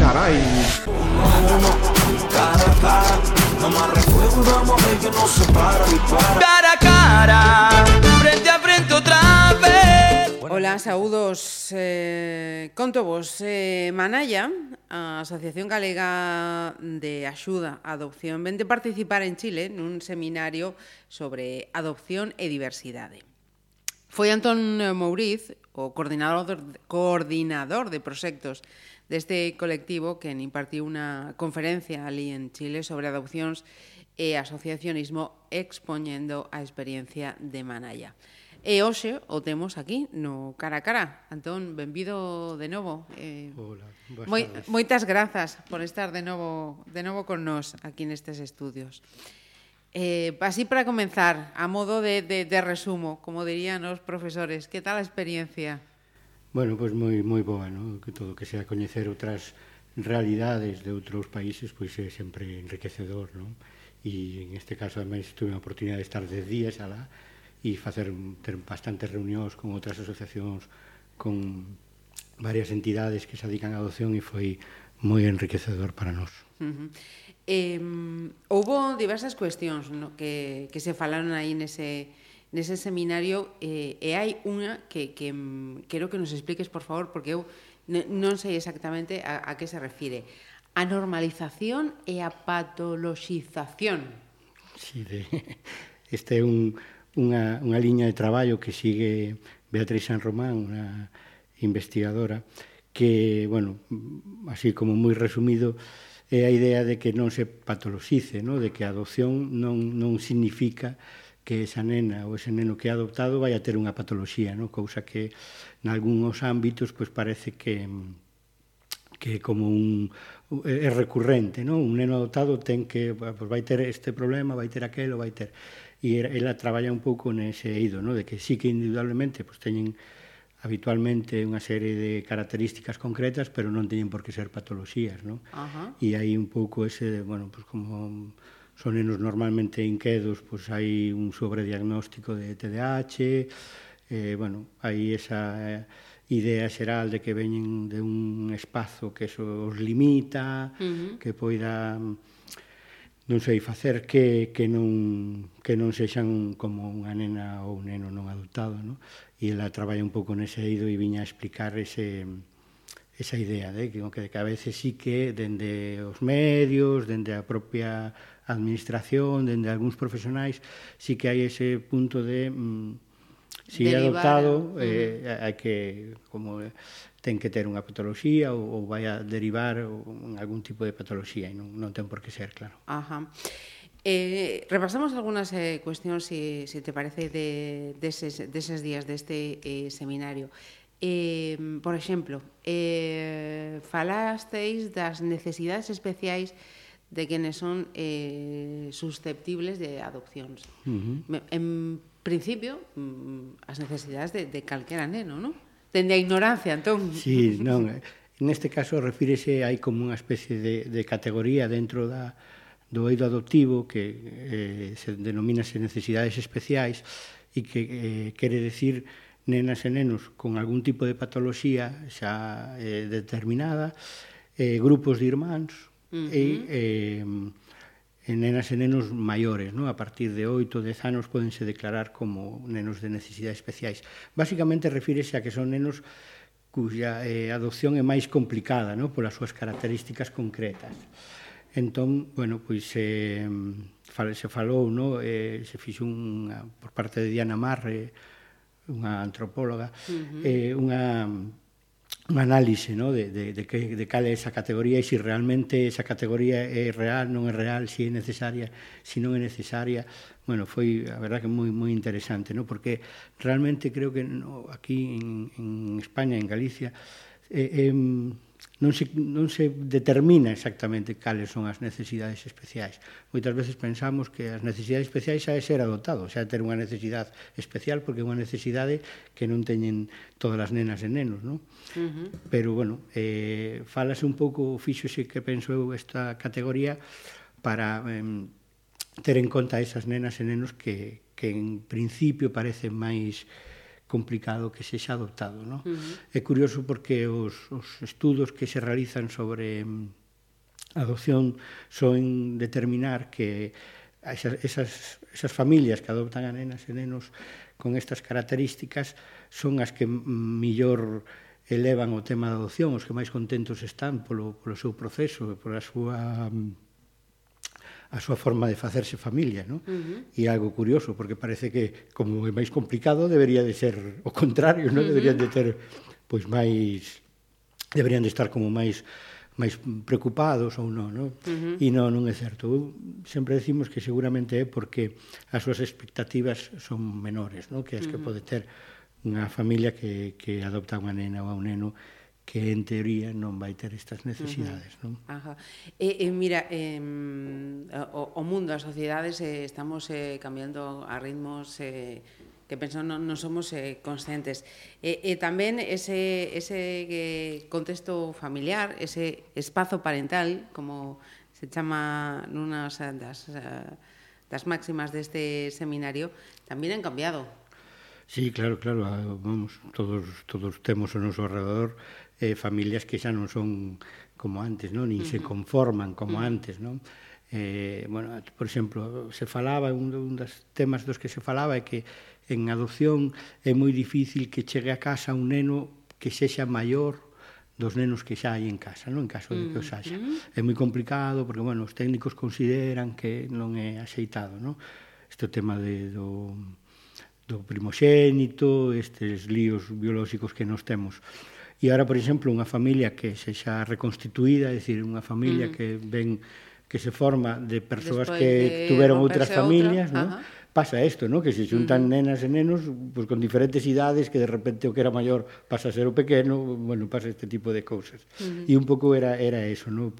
Cara a cara, vamos a ver que a frente a frente outra vez. Hola, saúdos. Eh, conto vos, eh, Manaya, a Asociación Galega de Axuda á Adopción, vente participar en Chile nun seminario sobre adopción e diversidade. Foi Antón Mouriz, o coordinador, coordinador de proxectos deste colectivo que impartiu unha conferencia ali en Chile sobre adopcións e asociacionismo expoñendo a experiencia de Manaya. E hoxe o temos aquí no cara a cara. Antón, benvido de novo. Eh, Hola, moi, moitas grazas por estar de novo, de novo con nós aquí nestes estudios. Eh, así para comenzar, a modo de, de, de resumo, como dirían os profesores, que tal a experiencia? Bueno, pois moi moi boa, no? Que todo que sea coñecer outras realidades de outros países pois é sempre enriquecedor, non? E en este caso ademais tuve a oportunidade de estar 10 días alá e facer ter bastantes reunións con outras asociacións con varias entidades que se dedican á adopción e foi moi enriquecedor para nós. Uh -huh. eh, houbo diversas cuestións no, que, que se falaron aí nese, nese seminario eh, eh e hai unha que, que mm, quero que nos expliques, por favor, porque eu non sei exactamente a, a que se refire. A normalización e a patoloxización. Sí, de, este é un, unha, unha liña de traballo que sigue Beatriz San Román, unha investigadora, que, bueno, así como moi resumido, é a idea de que non se patoloxice, no? de que a adopción non, non significa que esa nena ou ese neno que é adoptado vai a ter unha patoloxía, no? cousa que en algúns ámbitos pois parece que que como un é recurrente, non? Un neno adoptado ten que pois vai ter este problema, vai ter aquelo, vai ter e ela traballa un pouco nese eido, non? De que sí que individualmente pois teñen habitualmente unha serie de características concretas, pero non teñen por que ser patoloxías, non? Uh -huh. E aí un pouco ese, bueno, pois como son nenos normalmente inquedos, pois hai un sobrediagnóstico de TDAH, eh, bueno, hai esa eh, idea xeral de que veñen de un espazo que eso os limita, uh -huh. que poida non sei facer que que non que non sexan como unha nena ou un neno non adultado, no? E ela traballa un pouco nese eido e viña a explicar ese esa idea de que, que a veces sí que dende os medios, dende a propia administración, dende algúns profesionais, sí que hai ese punto de... Mm, si é adoptado, eh, eh, hai que, como eh, ten que ter unha patoloxía ou, ou vai a derivar en algún tipo de patoloxía e non, non ten por que ser, claro. Ajá. Eh, repasamos algunhas eh, cuestións, se si, si te parece, de, deses, deses días deste eh, seminario. Eh, por exemplo, eh, falasteis das necesidades especiais de quienes son eh, susceptibles de adopcións. Uh -huh. En principio, mm, as necesidades de, de calquera neno, non? Dende a ignorancia, entón. Sí, non, neste caso refírese hai como unha especie de, de categoría dentro da, do eido adoptivo que eh, se denomínase necesidades especiais e que eh, quere decir nenas e nenos con algún tipo de patoloxía xa eh, determinada, eh, grupos de irmáns uh -huh. e eh, en nenas e nenos maiores, no, A partir de 8, 10 anos podense declarar como nenos de necesidades especiais. Básicamente refírese a que son nenos cuya eh, adopción é máis complicada, no, Polas súas características concretas. Entón, bueno, pois eh, se falou, no, Eh, se fixo unha, por parte de Diana Marre, unha antropóloga, uh -huh. eh, unha un análise no? de, de, de, que, de cal é esa categoría e se si realmente esa categoría é real, non é real, se si é necesaria, se si non é necesaria. Bueno, foi, a verdad, que moi, moi interesante, no? porque realmente creo que no, aquí en, en España, en Galicia, é, eh, eh, non se, non se determina exactamente cales son as necesidades especiais. Moitas veces pensamos que as necesidades especiais xa é ser adoptado, xa é ter unha necesidade especial porque é unha necesidade que non teñen todas as nenas e nenos, non? Uh -huh. Pero, bueno, eh, falase un pouco, fíxose que penso eu esta categoría para eh, ter en conta esas nenas e nenos que, que en principio parecen máis complicado que sexa adoptado. No? Uh -huh. É curioso porque os, os estudos que se realizan sobre mm, adopción son determinar que esas, esas, esas familias que adoptan a nenas e nenos con estas características son as que millor elevan o tema da adopción, os que máis contentos están polo, polo seu proceso, pola súa mm, a súa forma de facerse familia, non? Uh -huh. E algo curioso, porque parece que como é máis complicado debería de ser o contrario, non? Uh -huh. Deberían de ter pois máis deberían de estar como máis máis preocupados ou non, non? Uh -huh. E non, non é certo. Sempre decimos que seguramente é porque as súas expectativas son menores, non? Que as uh -huh. que pode ter unha familia que, que adopta unha nena ou un neno que en teoría non vai ter estas necesidades, uh -huh. non? Ajá. E, e mira, eh, o, o mundo, as sociedades eh, estamos eh, cambiando a ritmos eh, que penso non, non somos eh, conscientes. E, e tamén ese, ese eh, contexto familiar, ese espazo parental, como se chama nunhas das, eh, das máximas deste seminario, tamén han cambiado. Sí, claro, claro, vamos, todos todos temos o noso alrededor eh, familias que xa non son como antes, non? nin uh -huh. se conforman como uh -huh. antes. Non? Eh, bueno, por exemplo, se falaba, un, un dos temas dos que se falaba é que en adopción é moi difícil que chegue a casa un neno que sexa maior dos nenos que xa hai en casa, non? En caso de que os haxa. É moi complicado porque, bueno, os técnicos consideran que non é axeitado, non? Este tema de, do, do primoxénito, estes líos biolóxicos que nos temos. E ahora, por exemplo, unha familia que se xa reconstituída, é dicir, unha familia mm. que ven que se forma de persoas Despois que de tuveron outras familias, outra, ¿no? Pasa isto, ¿no? que se xuntan mm. nenas e nenos pues, con diferentes idades que de repente o que era maior pasa a ser o pequeno, bueno, pasa este tipo de cousas. Mm. E un pouco era, era eso, ¿no?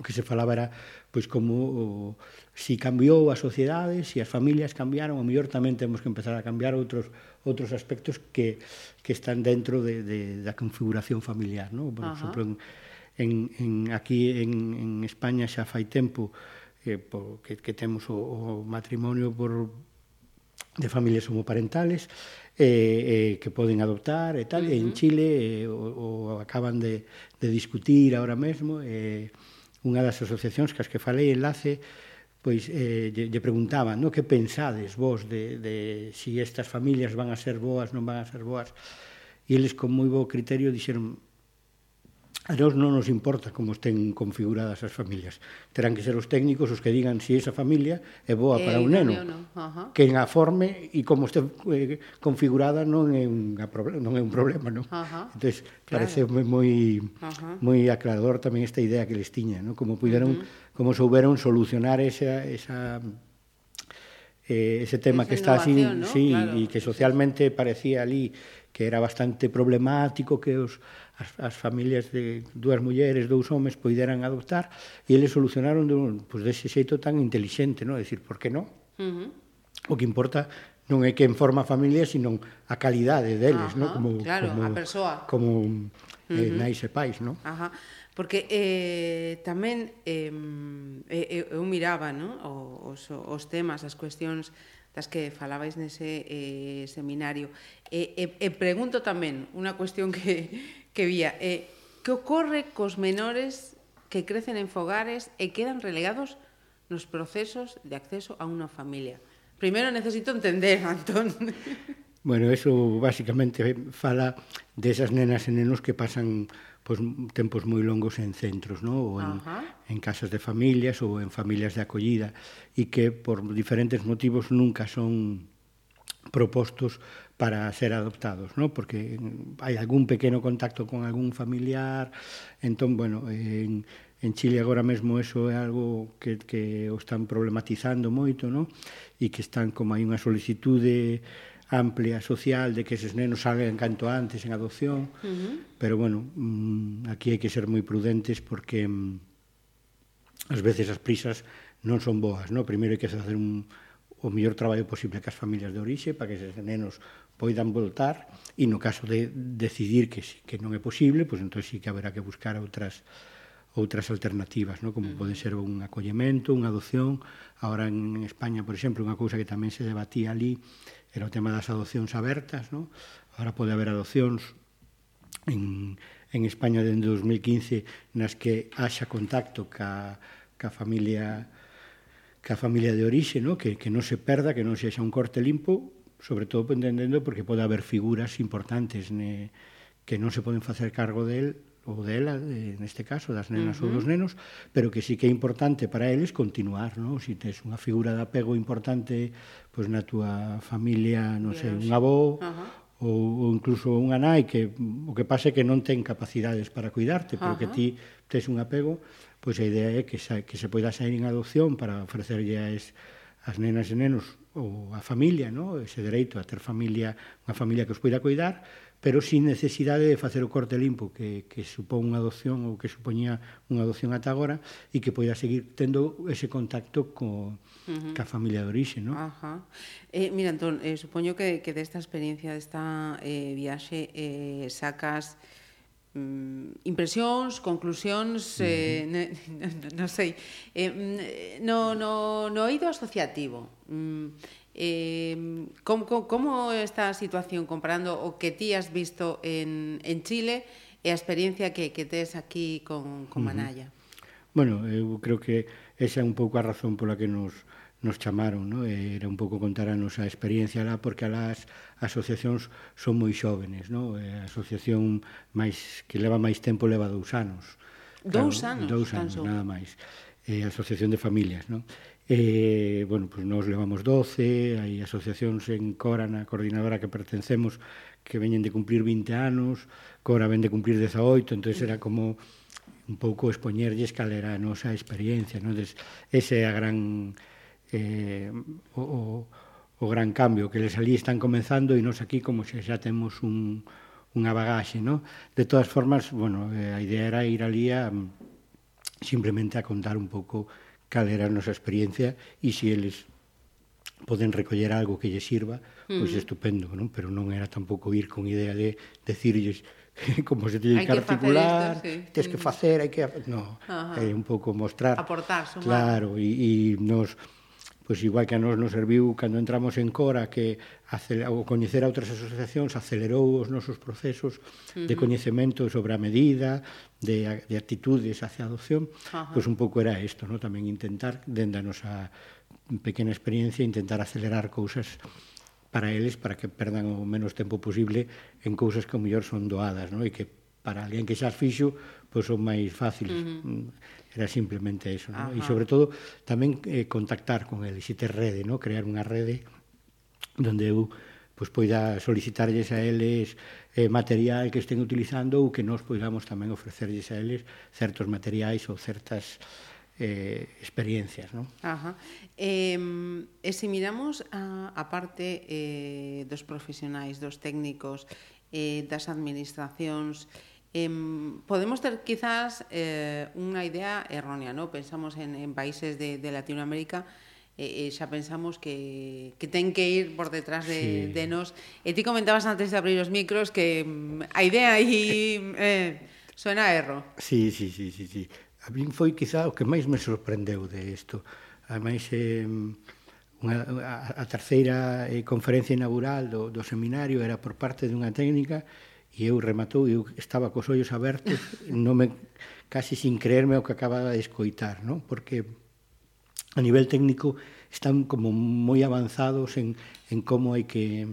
o que se falaba era pois pues, como o, si cambiou a sociedade, si as familias cambiaron, o mellor tamén temos que empezar a cambiar outros outros aspectos que que están dentro de, de da configuración familiar, ¿no? Por exemplo, en, en, en aquí en, en España xa fai tempo eh, por, que, que temos o, o matrimonio por de familias homoparentales eh, eh, que poden adoptar e tal, uh -huh. en Chile eh, o, o acaban de, de discutir ahora mesmo eh, unha das asociacións que as que falei enlace pois eh, lle, lle preguntaban no que pensades vos de, de si estas familias van a ser boas, non van a ser boas e eles con moi bo criterio dixeron a nós non nos importa como estén configuradas as familias terán que ser os técnicos os que digan se si esa familia é boa eh, para un neno no. Uh -huh. que a forme e como este eh, configurada non é un non é un problema non? Uh -huh. entón claro. moi uh -huh. moi aclarador tamén esta idea que les tiña non? como puderon uh -huh como souberon solucionar esa, esa eh, ese tema esa que está así, ¿no? sí, claro. e que socialmente parecía ali que era bastante problemático que os as, as familias de dúas mulleres, dous homes poideran adoptar e eles solucionaron de un, pues, dese xeito tan inteligente, non? decir, por que non? Uh -huh. O que importa non é que en forma familia, sino a calidade deles, uh -huh. non? Como, claro, como, a persoa. Como uh -huh. eh, nais e pais, non? Ajá. Porque eh, tamén eh, eh, eu miraba no? os, os temas, as cuestións das que falabais nese eh, seminario. E, eh, eh, pregunto tamén unha cuestión que, que vía. Eh, que ocorre cos menores que crecen en fogares e quedan relegados nos procesos de acceso a unha familia? Primeiro necesito entender, Antón. Bueno, eso basicamente fala desas de nenas e nenos que pasan pois, tempos moi longos en centros, ¿no? ou en, en casas de familias ou en familias de acollida e que por diferentes motivos nunca son propostos para ser adoptados, ¿no? porque hai algún pequeno contacto con algún familiar, entón, bueno, en, en Chile agora mesmo eso é algo que, que o están problematizando moito, ¿no? e que están como hai unha solicitude amplia social de que eses nenos salgan canto antes en adopción, uh -huh. pero bueno, mm, aquí hai que ser moi prudentes porque mm, ás veces as prisas non son boas, no? Primeiro hai que facer un, o mellor traballo posible cas familias de orixe para que eses nenos poidan voltar e no caso de decidir que que non é posible, pois entón sí que haberá que buscar outras outras alternativas, no? como pode ser un acollemento, unha adopción. Ahora en España, por exemplo, unha cousa que tamén se debatía ali era o tema das adopcións abertas, non? Ahora pode haber adopcións en, en España dende 2015 nas que haxa contacto ca, ca familia ca familia de orixe, no? que, que non se perda, que non sexa un corte limpo, sobre todo entendendo porque pode haber figuras importantes ne, que non se poden facer cargo del ou dela, eh, neste caso, das nenas uh -huh. ou dos nenos, pero que sí que é importante para eles continuar, non? Si tes unha figura de apego importante pois na túa familia, non sei, un avó, uh -huh. ou, ou incluso unha nai que o que pase que non ten capacidades para cuidarte, pero uh -huh. que ti tes un apego, pois a idea é que, sa, que se poida sair en adopción para ofrecerlle as, as nenas e nenos ou a familia, non? ese dereito a ter familia, unha familia que os poida cuidar, pero sin necesidade de facer o corte limpo que, que supón unha adopción ou que supoñía unha adopción ata agora e que poida seguir tendo ese contacto co, uh -huh. ca familia de orixe, non? Ajá. Eh, mira, Antón, eh, supoño que, que desta experiencia, desta eh, viaxe, eh, sacas mm, impresións, conclusións, uh -huh. eh, non no sei, eh, mm, no, no, no oído asociativo, mm, Eh, como, como está a situación comparando o que ti has visto en, en Chile e a experiencia que, que tes aquí con, con Manaya? Uh -huh. Bueno, eu creo que esa é un pouco a razón pola que nos, nos chamaron, no? Eh, era un pouco contar a nosa experiencia lá, porque as asociacións son moi xóvenes, no? Eh, a asociación máis, que leva máis tempo leva dous anos. Dous claro, anos? Dous anos, nada máis. Eh, asociación de familias, no? Eh, bueno, pues nos levamos 12, hai asociacións en Cora, na coordinadora que pertencemos, que veñen de cumplir 20 anos, Cora ven de cumplir 18, entonces era como un pouco expoñerlles cal era a nosa experiencia, non? Des, ese é a gran eh, o, o, o gran cambio, que les ali están comenzando e nos aquí como xa, xa temos un, unha bagaxe, non? De todas formas, bueno, eh, a idea era ir ali a, simplemente a contar un pouco cal era a nosa experiencia e se eles poden recoller algo que lle sirva, pois mm. estupendo, non? Pero non era tampouco ir con idea de decirlles como se teñe que articular, isto, sí. tens que facer, hai que... No, é un pouco mostrar. Aportar, sumar. Claro, e, e nos pois igual que a nós nos serviu cando entramos en Cora que o coñecer a outras asociacións acelerou os nosos procesos uh -huh. de coñecemento sobre a medida, de, de actitudes hacia a adopción, uh -huh. pois un pouco era isto, no? tamén intentar, dende a nosa pequena experiencia, intentar acelerar cousas para eles para que perdan o menos tempo posible en cousas que ao mellor son doadas, no? e que para alguén que xa as fixo, pois son máis fáciles. Uh -huh. Mm, era simplemente eso, ¿no? E sobre todo tamén eh, contactar con eles, se ter rede, ¿no? Crear unha rede onde eu pois poida solicitarlles a eles eh, material que estén utilizando ou que nós poidamos tamén ofrecerlles a eles certos materiais ou certas eh, experiencias, non? Ajá. Eh, e se miramos a, a parte eh, dos profesionais, dos técnicos, eh, das administracións. Eh, podemos ter quizás eh, unha idea errónea, ¿no? pensamos en, en países de, de Latinoamérica, eh, eh, xa pensamos que, que ten que ir por detrás de, sí. de nos. E ti comentabas antes de abrir os micros que mm, a idea aí eh, suena a erro. Sí, sí, sí, sí, sí. A min foi quizá o que máis me sorprendeu de isto. Ademais, eh, Unha, a, a terceira eh, conferencia inaugural do, do seminario era por parte dunha técnica e eu rematou, eu estaba cos ollos abertos, non me, casi sin creerme o que acababa de escoitar, non? porque a nivel técnico están como moi avanzados en, en como hai que,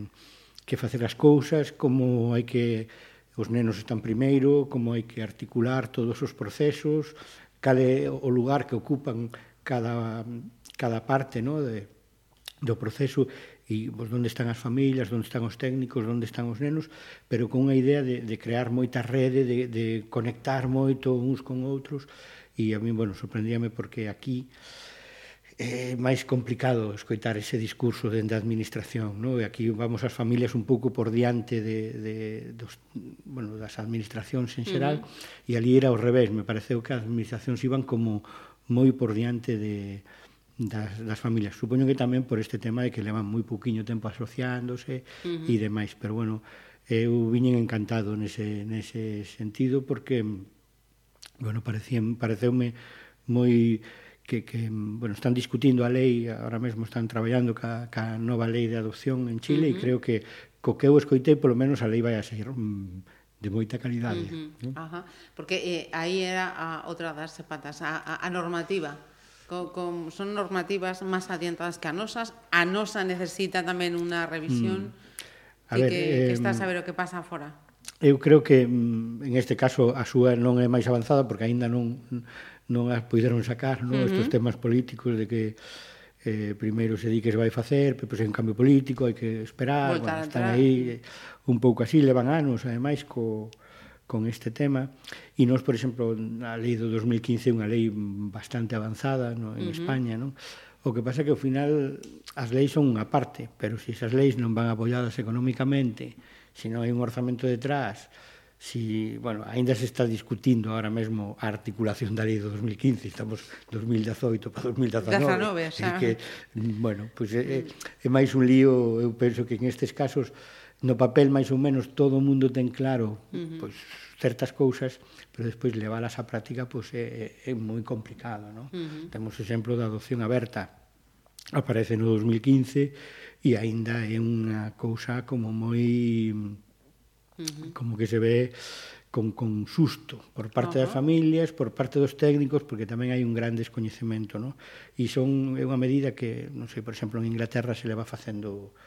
que facer as cousas, como hai que os nenos están primeiro, como hai que articular todos os procesos, cal é o lugar que ocupan cada, cada parte, no? de, do proceso e pois, onde están as familias, onde están os técnicos, onde están os nenos, pero con a idea de, de crear moita rede, de, de conectar moito uns con outros e a mí, bueno, sorprendíame porque aquí é máis complicado escoitar ese discurso dende a administración, no? e aquí vamos as familias un pouco por diante de, de dos, bueno, das administracións en xeral, uh -huh. e ali era ao revés, me pareceu que as administracións iban como moi por diante de, das, das familias. Supoño que tamén por este tema de que levan moi pouquiño tempo asociándose uh -huh. e demais, pero bueno, eu viñen encantado nese, nese sentido porque bueno, parecían, pareceume moi que, que bueno, están discutindo a lei, ahora mesmo están traballando ca, ca nova lei de adopción en Chile uh -huh. e creo que co que eu escoitei polo menos a lei vai a ser mm, de moita calidade. Uh -huh. ¿no? Ajá. Porque eh, aí era a outra das patas, a, a, a normativa co, con, son normativas máis adiantadas que a nosas. A nosa necesita tamén unha revisión mm. a ver, que, eh, que está a saber o que pasa fora. Eu creo que mm, en este caso a súa non é máis avanzada porque aínda non non as puideron sacar, non, uh -huh. estes temas políticos de que eh, primeiro se di que se vai facer, pois en cambio político hai que esperar, bueno, están aí un pouco así, levan anos, ademais, co, con este tema e nós, por exemplo, a lei do 2015 é unha lei bastante avanzada no, en uh -huh. España, non? O que pasa que ao final as leis son unha parte, pero se esas leis non van apoiadas economicamente, se non hai un orzamento detrás, si, bueno, aínda se está discutindo ahora mesmo a articulación da lei do 2015, estamos 2018 para 2019, 19, xa. que, bueno, pois pues, é, é máis un lío, eu penso que en estes casos no papel máis ou menos todo o mundo ten claro uh -huh. pois certas cousas, pero despois leválas á práctica pois é, é, moi complicado, non? Uh -huh. Temos o exemplo da adopción aberta. Aparece no 2015 e aínda é unha cousa como moi uh -huh. como que se ve con, con susto por parte uh -huh. das familias, por parte dos técnicos, porque tamén hai un gran descoñecemento, non? E son é unha medida que, non sei, por exemplo, en Inglaterra se leva facendo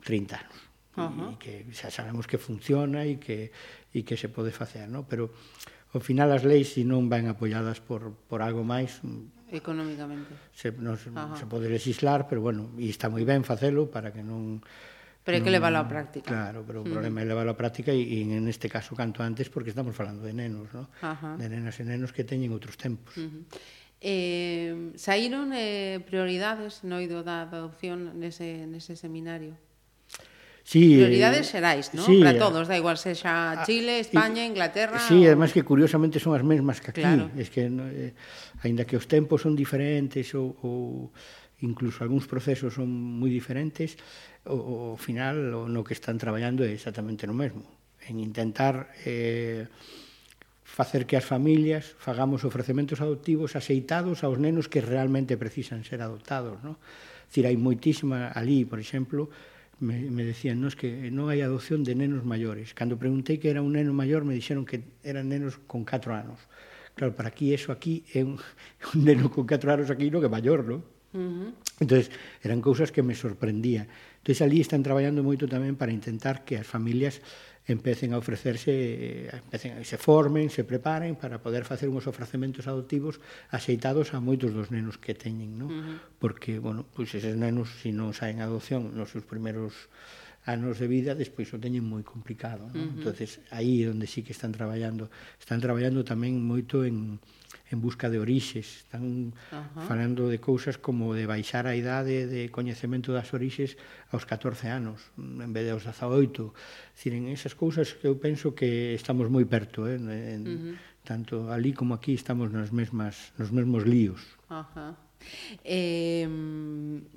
30 anos uh -huh. e que xa sabemos que funciona e que, e que se pode facer, no? pero ao final as leis, se non van apoiadas por, por algo máis, económicamente. Se, non, Ajá. se pode legislar, pero bueno, e está moi ben facelo para que non... Pero hai que leválo á práctica. Claro, pero o problema é leválo á práctica e, e en este caso canto antes porque estamos falando de nenos, ¿no? Ajá. de nenas e nenos que teñen outros tempos. Uh -huh. eh, saíron eh, prioridades no ido da adopción nese, nese seminario? Sí, Prioridades xerais, non? Sí, Para eh, todos, da igual sexa ah, Chile, España, y, Inglaterra... Sí, o... además que curiosamente son as mesmas que aquí. Claro. Es que, eh, ainda que os tempos son diferentes ou, ou incluso algúns procesos son moi diferentes, o, o final o, no que están traballando é exactamente no mesmo. En intentar... Eh, facer que as familias fagamos ofrecementos adoptivos aceitados aos nenos que realmente precisan ser adoptados, non? Dicir, hai moitísima ali, por exemplo, me, me decían, no, es que non hai adopción de nenos maiores. Cando preguntei que era un neno maior, me dixeron que eran nenos con 4 anos. Claro, para aquí eso aquí é un, un neno con 4 anos aquí no que maior, non? Uh -huh. Entonces, eran cousas que me sorprendía. Entonces, ali están traballando moito tamén para intentar que as familias empecen a ofrecerse, empecen, se formen, se preparen para poder facer uns ofrecementos adoptivos aceitados a moitos dos nenos que teñen, non? Uh -huh. Porque, bueno, pois eses nenos, se si non saen adopción nos seus primeiros anos de vida, despois o teñen moi complicado, non? Uh -huh. entonces aí é onde sí que están traballando. Están traballando tamén moito en en busca de orixes, están uh -huh. falando de cousas como de baixar a idade de coñecemento das orixes aos 14 anos, en vez de aos 18. Dicir, en esas cousas que eu penso que estamos moi perto, eh, en, uh -huh. tanto ali como aquí estamos nas mesmas nos mesmos líos. Uh -huh. Eh,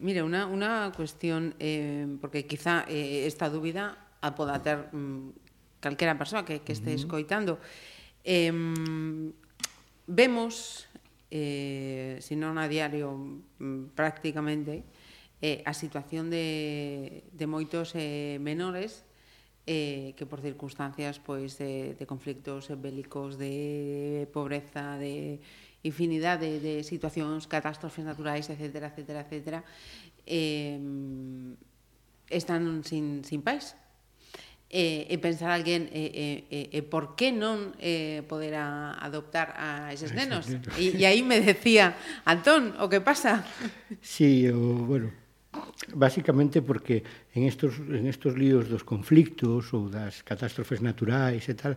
mira, unha unha cuestión, eh, porque quizá eh, esta dúbida a poda ter mm, calquera persoa que, que este escoitando. Eh, vemos, eh, se non a diario mm, prácticamente, eh, a situación de, de moitos eh, menores eh, que por circunstancias pois de, de conflictos bélicos, de pobreza, de infinidade de, de situacións, catástrofes naturais, etc, etc, etc, eh, están sin, sin pais e, e pensar alguén e, e, e, por que non eh, poder a, adoptar a eses nenos e, e aí me decía Antón, o que pasa? Si, sí, o, bueno básicamente porque en estos, en estos líos dos conflictos ou das catástrofes naturais e tal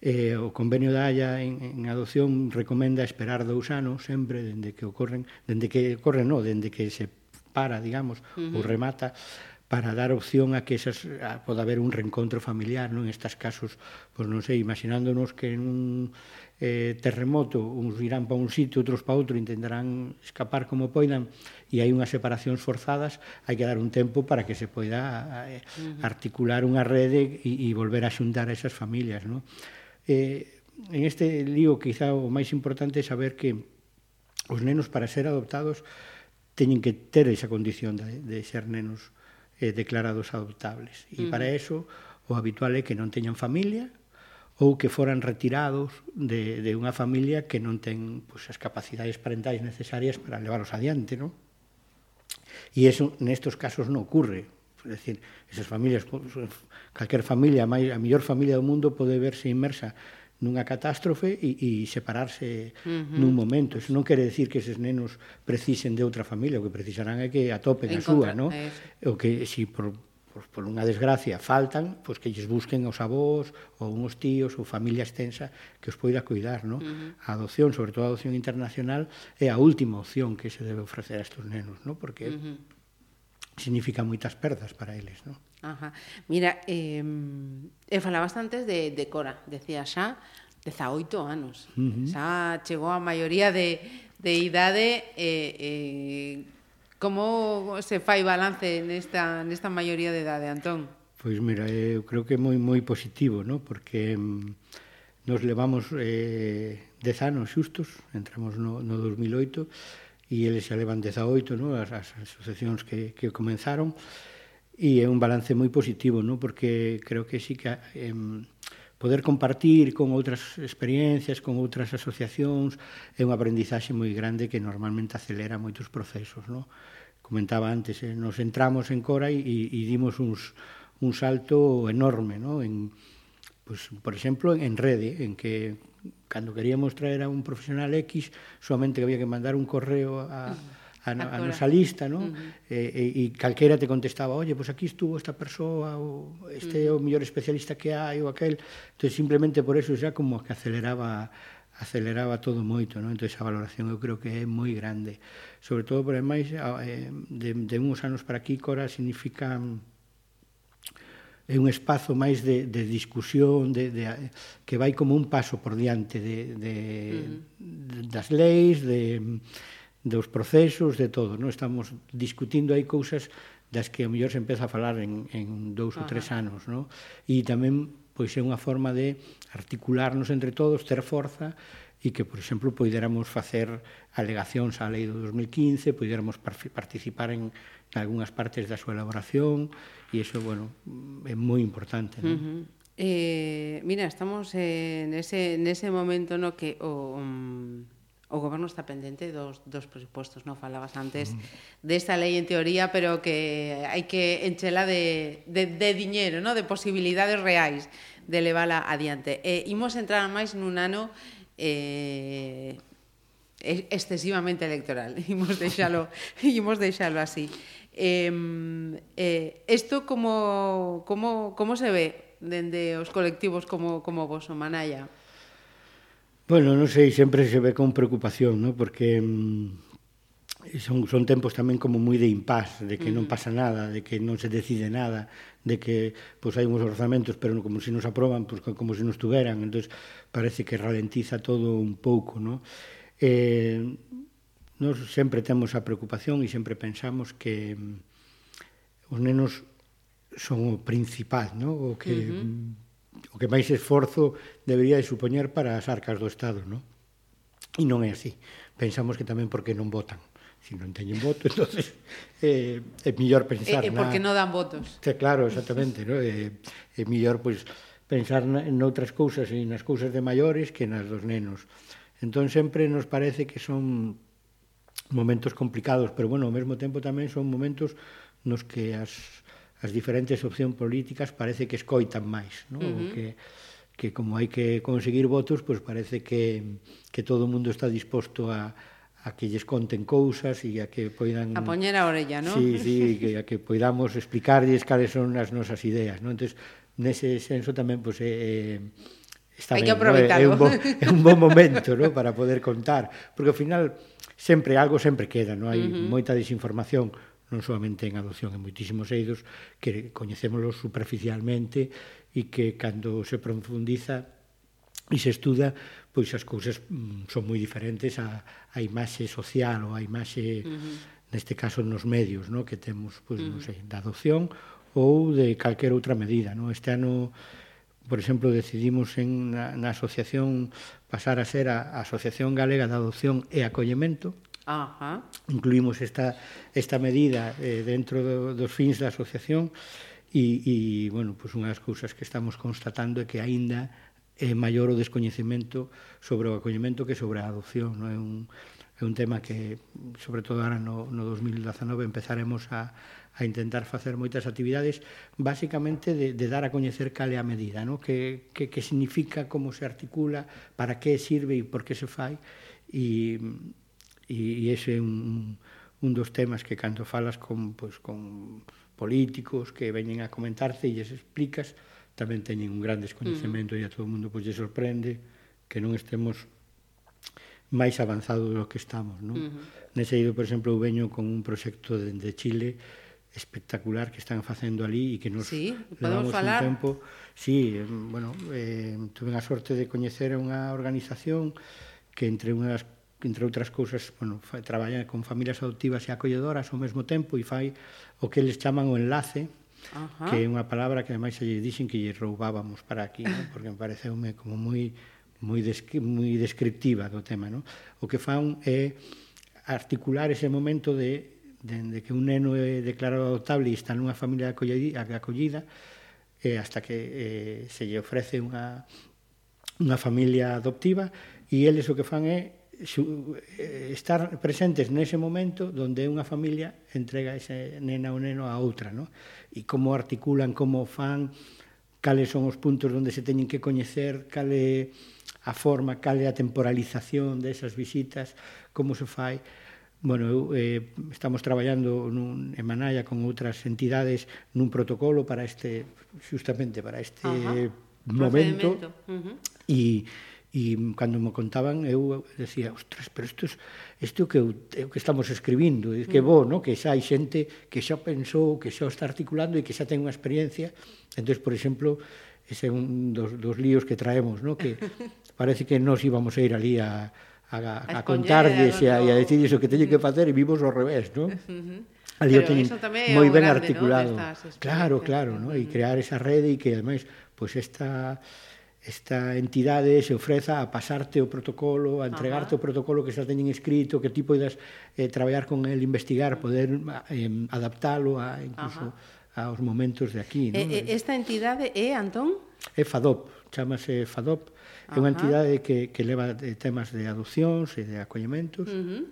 eh, o convenio da Haya en, en adopción recomenda esperar dous anos sempre dende que ocorren dende que ocorren, no, dende que se para, digamos, uh -huh. ou remata para dar opción a que esas, a, poda haber un reencontro familiar, non? En estas casos, pois non sei, imaginándonos que en un eh, terremoto uns irán para un sitio, outros para outro, intentarán escapar como poidan, e hai unhas separacións forzadas, hai que dar un tempo para que se poida eh, articular unha rede e, e volver a xuntar a esas familias, non? Eh, en este lío quizá o máis importante é saber que os nenos para ser adoptados teñen que ter esa condición de, de ser nenos eh, declarados adoptables. E uh -huh. para eso o habitual é que non teñan familia ou que foran retirados de, de unha familia que non ten pues, as capacidades parentais necesarias para leválos adiante, non? E eso nestos casos non ocurre. Es decir, esas familias, calquer familia, a mellor familia do mundo pode verse inmersa nunha catástrofe e, e separarse uh -huh. nun momento. Iso non quere decir que eses nenos precisen de outra familia, o que precisarán é que atopen a súa, non? O que si por, por, por unha desgracia faltan, pois que lles busquen aos avós ou uns tíos ou familia extensa que os poida cuidar, non? Uh -huh. A adopción, sobre todo a adopción internacional, é a última opción que se debe ofrecer a estes nenos, non? Porque uh -huh. significa moitas perdas para eles, non? Ajá. Mira, eh, eu falabas antes de, de Cora, decía xa, 18 anos. Uh -huh. Xa chegou a maioría de, de idade eh, eh, como se fai balance nesta, nesta maioría de idade, Antón? Pois mira, eh, eu creo que é moi moi positivo, ¿no? porque mm, nos levamos eh, 10 anos xustos, entramos no, no 2008, e eles xa levan 18, ¿no? as, as asociacións que, que comenzaron, e e é un balance moi positivo, non? porque creo que sí que eh, poder compartir con outras experiencias, con outras asociacións, é unha aprendizaxe moi grande que normalmente acelera moitos procesos. Non? Comentaba antes, eh, nos entramos en Cora e, e dimos uns, un salto enorme, ¿no? en, pues, por exemplo, en rede, en que cando queríamos traer a un profesional X, solamente había que mandar un correo a, a, a nosa lista, non? Uh -huh. Eh, e, eh, e, e calquera te contestaba, oye, pois pues aquí estuvo esta persoa, ou este uh -huh. é o mellor especialista que hai, ou aquel. Entón, simplemente por eso xa como que aceleraba aceleraba todo moito, non? Entón, esa valoración eu creo que é moi grande. Sobre todo, por ademais, eh, de, de uns anos para aquí, Cora significa é un espazo máis de, de discusión de, de, que vai como un paso por diante de, de, uh -huh. das leis, de dos procesos, de todo, non estamos discutindo aí cousas das que a mellor se empeza a falar en, en dous ou tres anos, non? E tamén pois é unha forma de articularnos entre todos, ter forza e que, por exemplo, poidéramos facer alegacións á lei do 2015, poidéramos participar en algunhas partes da súa elaboración e iso, bueno, é moi importante, non? Uh -huh. Eh, mira, estamos eh, nese, nese momento no que o, um, o goberno está pendente dos, dos presupostos, non falabas antes mm. desta de lei en teoría, pero que hai que enchela de, de, de diñeiro, no? de posibilidades reais de levala adiante. E imos entrar máis nun ano eh, excesivamente electoral, imos deixalo, imos deixalo así. Eh, eh, esto como, como, como se ve dende os colectivos como, como vos o Manaya? Bueno, non sei, sempre se ve con preocupación, ¿no? porque mm, son, son tempos tamén como moi de impás, de que non pasa nada, de que non se decide nada, de que pois pues, hai uns orzamentos, pero como se si nos aproban, pois pues, como se si nos tuveran, entonces parece que ralentiza todo un pouco, ¿no? Eh, nos sempre temos a preocupación e sempre pensamos que mm, os nenos son o principal, ¿no? O que uh -huh mm, o que máis esforzo debería de supoñer para as arcas do Estado, non? E non é así. Pensamos que tamén porque non votan. Se non teñen voto, entonces eh, é mellor pensar... E, e porque na... non dan votos. Sí, claro, exactamente. No? É, eh, é mellor pois, pensar na, outras cousas e nas cousas de maiores que nas dos nenos. Entón, sempre nos parece que son momentos complicados, pero, bueno, ao mesmo tempo tamén son momentos nos que as as diferentes opcións políticas parece que escoitan máis, non? Uh -huh. que, que como hai que conseguir votos, pois pues parece que, que todo o mundo está disposto a, a que lles conten cousas e a que poidan... A poñer a orella, non? Sí, sí, que, a que poidamos explicarlles cales son as nosas ideas, non? Entón, nese senso tamén, pois, pues, eh, eh, é, é está ben, que. No? É, un bo, é un bon momento no? para poder contar, porque ao final sempre algo sempre queda, non hai uh -huh. moita desinformación, non solamente en adopción, en moitísimos eidos que coñecémoslos superficialmente e que cando se profundiza e se estuda, pois as cousas mm, son moi diferentes a, a imaxe social ou a imaxe, uh -huh. neste caso, nos medios, no? que temos, pois, uh -huh. non sei, da adopción ou de calquer outra medida. No? Este ano, por exemplo, decidimos en na, na asociación pasar a ser a, a Asociación Galega de Adopción e Acollemento, Ajá. Incluímos esta, esta medida eh, dentro do, dos fins da asociación e, e bueno, pues unhas cousas que estamos constatando é que aínda é maior o descoñecemento sobre o acollemento que sobre a adopción. Non? É, un, é un tema que, sobre todo ahora no, no 2019, empezaremos a, a intentar facer moitas actividades basicamente de, de dar a coñecer cale a medida, no? que, que, que significa, como se articula, para que sirve e por que se fai e, e, e ese é un, un dos temas que cando falas con, pois, con políticos que veñen a comentarte e lles explicas, tamén teñen un gran descoñecemento mm. e a todo o mundo pois, lle sorprende que non estemos máis avanzados do que estamos. Non? Uh -huh. Nese ido, por exemplo, eu veño con un proxecto de, de Chile espectacular que están facendo ali e que nos sí, levamos falar? un tempo. Sí, bueno, eh, tuve a sorte de coñecer unha organización que entre unha entre outras cousas, bueno, fai, traballa con familias adoptivas e acolledoras ao mesmo tempo e fai o que eles chaman o enlace, Ajá. que é unha palabra que ademais se lle dixen que lle roubábamos para aquí, ¿no? porque me pareceume como moi moi, descri moi descriptiva do tema. ¿no? O que fan é articular ese momento de dende que un neno é declarado adoptable e está nunha familia acollida, acollida eh, hasta que eh, se lle ofrece unha, unha familia adoptiva e eles o que fan é su, eh, estar presentes nese momento donde unha familia entrega ese nena ou neno a outra, ¿no? E como articulan, como fan, cales son os puntos onde se teñen que coñecer, cale a forma, cale a temporalización desas visitas, como se fai. Bueno, eu, eh, estamos traballando nun, en Manaya con outras entidades nun protocolo para este, justamente para este Ajá. momento. E uh -huh E cando me contaban, eu decía, ostras, pero isto, isto que, eu, que estamos escribindo, que bo, no? que xa hai xente que xa pensou, que xa está articulando e que xa ten unha experiencia. Entón, por exemplo, ese é un dos, dos líos que traemos, no? que parece que nos íbamos a ir ali a, a, a, a contarlles e a, no... a decirles o que teñen que facer e vimos ao revés, non? Ali o teñen moi ben grande, articulado. ¿no? Claro, claro, ¿no? E crear esa rede e que ademais pois pues esta esta entidade se ofreza a pasarte o protocolo, a entregarte Ajá. o protocolo que xa teñen escrito, que ti poidas eh, traballar con el, investigar, poder eh, adaptalo a incluso Ajá. aos momentos de aquí. E, eh, esta entidade é, Antón? É FADOP, chamase FADOP. Ajá. É unha entidade que, que leva temas de adopcións e de acollementos. Uh -huh.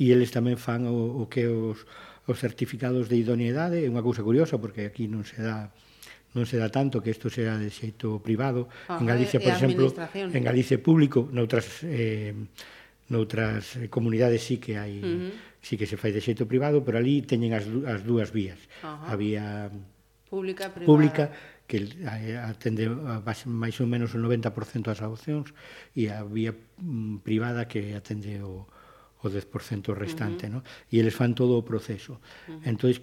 E eles tamén fan o, o que os, os certificados de idoneidade. É unha cousa curiosa, porque aquí non se dá non se dá tanto que isto sea de xeito privado. Ajá, en Galicia, por exemplo, en Galicia público, noutras eh, noutras eh, comunidades sí que hai uh -huh. sí que se fai de xeito privado, pero ali teñen as, as dúas vías. Ajá. A vía pública, privada. pública que eh, atende máis ou menos o 90% das adopcións e a vía mm, privada que atende o, o 10% restante, uh -huh. ¿no? E eles fan todo o proceso. Uh -huh. Entón,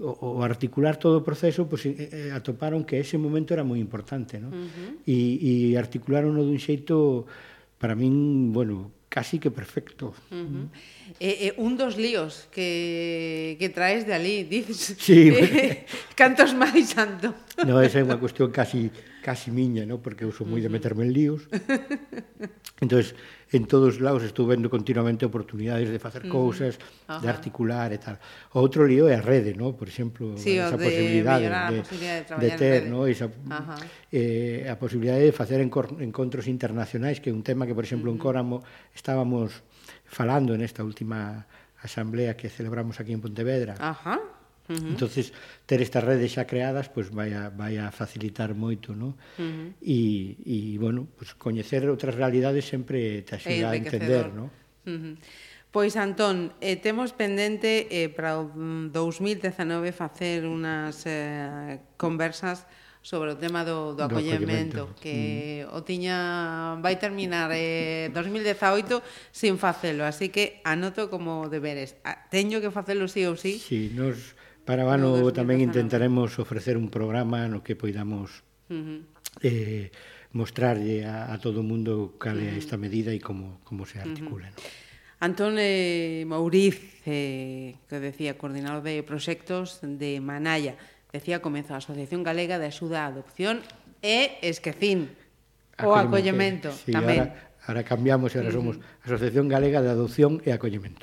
o, o articular todo o proceso, pues, eh, eh, atoparon que ese momento era moi importante, ¿no? Uh -huh. E, e articularon dun xeito para min, bueno, casi que perfecto. Uh -huh. Mm. eh, eh, un dos líos que, que traes de ali, dices. Sí. Eh, cantos máis santo. No, esa é unha cuestión casi casi miña, ¿no? porque eu sou moi de meterme en líos. Entón, en todos lados estou vendo continuamente oportunidades de facer cousas, Ajá. de articular e tal. O outro lío é a rede, ¿no? por exemplo, sí, esa de posibilidade de, de, de, de ter, ¿no? esa, Ajá. eh, a posibilidade de facer encontros internacionais, que é un tema que, por exemplo, uh -huh. en Córamo estábamos falando nesta última asamblea que celebramos aquí en Pontevedra. Ajá Uh -huh. entonces ter estas redes xa creadas pois pues, vai a, vai a facilitar moito, non? Uh -huh. E, e bueno, pois pues, coñecer outras realidades sempre te axuda a entender, non? Uh -huh. Pois Antón, eh, temos pendente eh, para o mm, 2019 facer unhas eh, conversas sobre o tema do, do, do acollemento, que mm. o tiña vai terminar eh, 2018 sin facelo, así que anoto como deberes. Ah, teño que facelo sí ou sí. Sí, nos Para o ano no tamén intentaremos ofrecer un programa no que poidamos uh -huh. eh, mostrarlle a, a todo o mundo cal é esta medida e como, como se articula. Uh -huh. no? Antón eh, Mauriz, eh, que decía coordinador de proxectos de Manalla, decía comeza a Asociación Galega de Axuda á Adopción e esquecín o acollemento sí, tamén. Ahora, ahora cambiamos e ahora somos Asociación Galega de Adopción e Acollemento.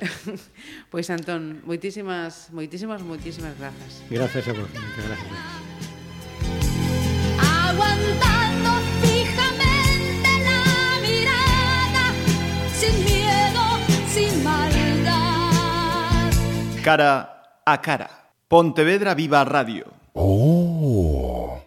pois Antón, moitísimas, moitísimas, moitísimas grazas. Gracias a vos, moitas gracias. Aguantando fijamente la mirada, sin miedo, sin maldad. Cara a cara. Pontevedra Viva Radio. Oh.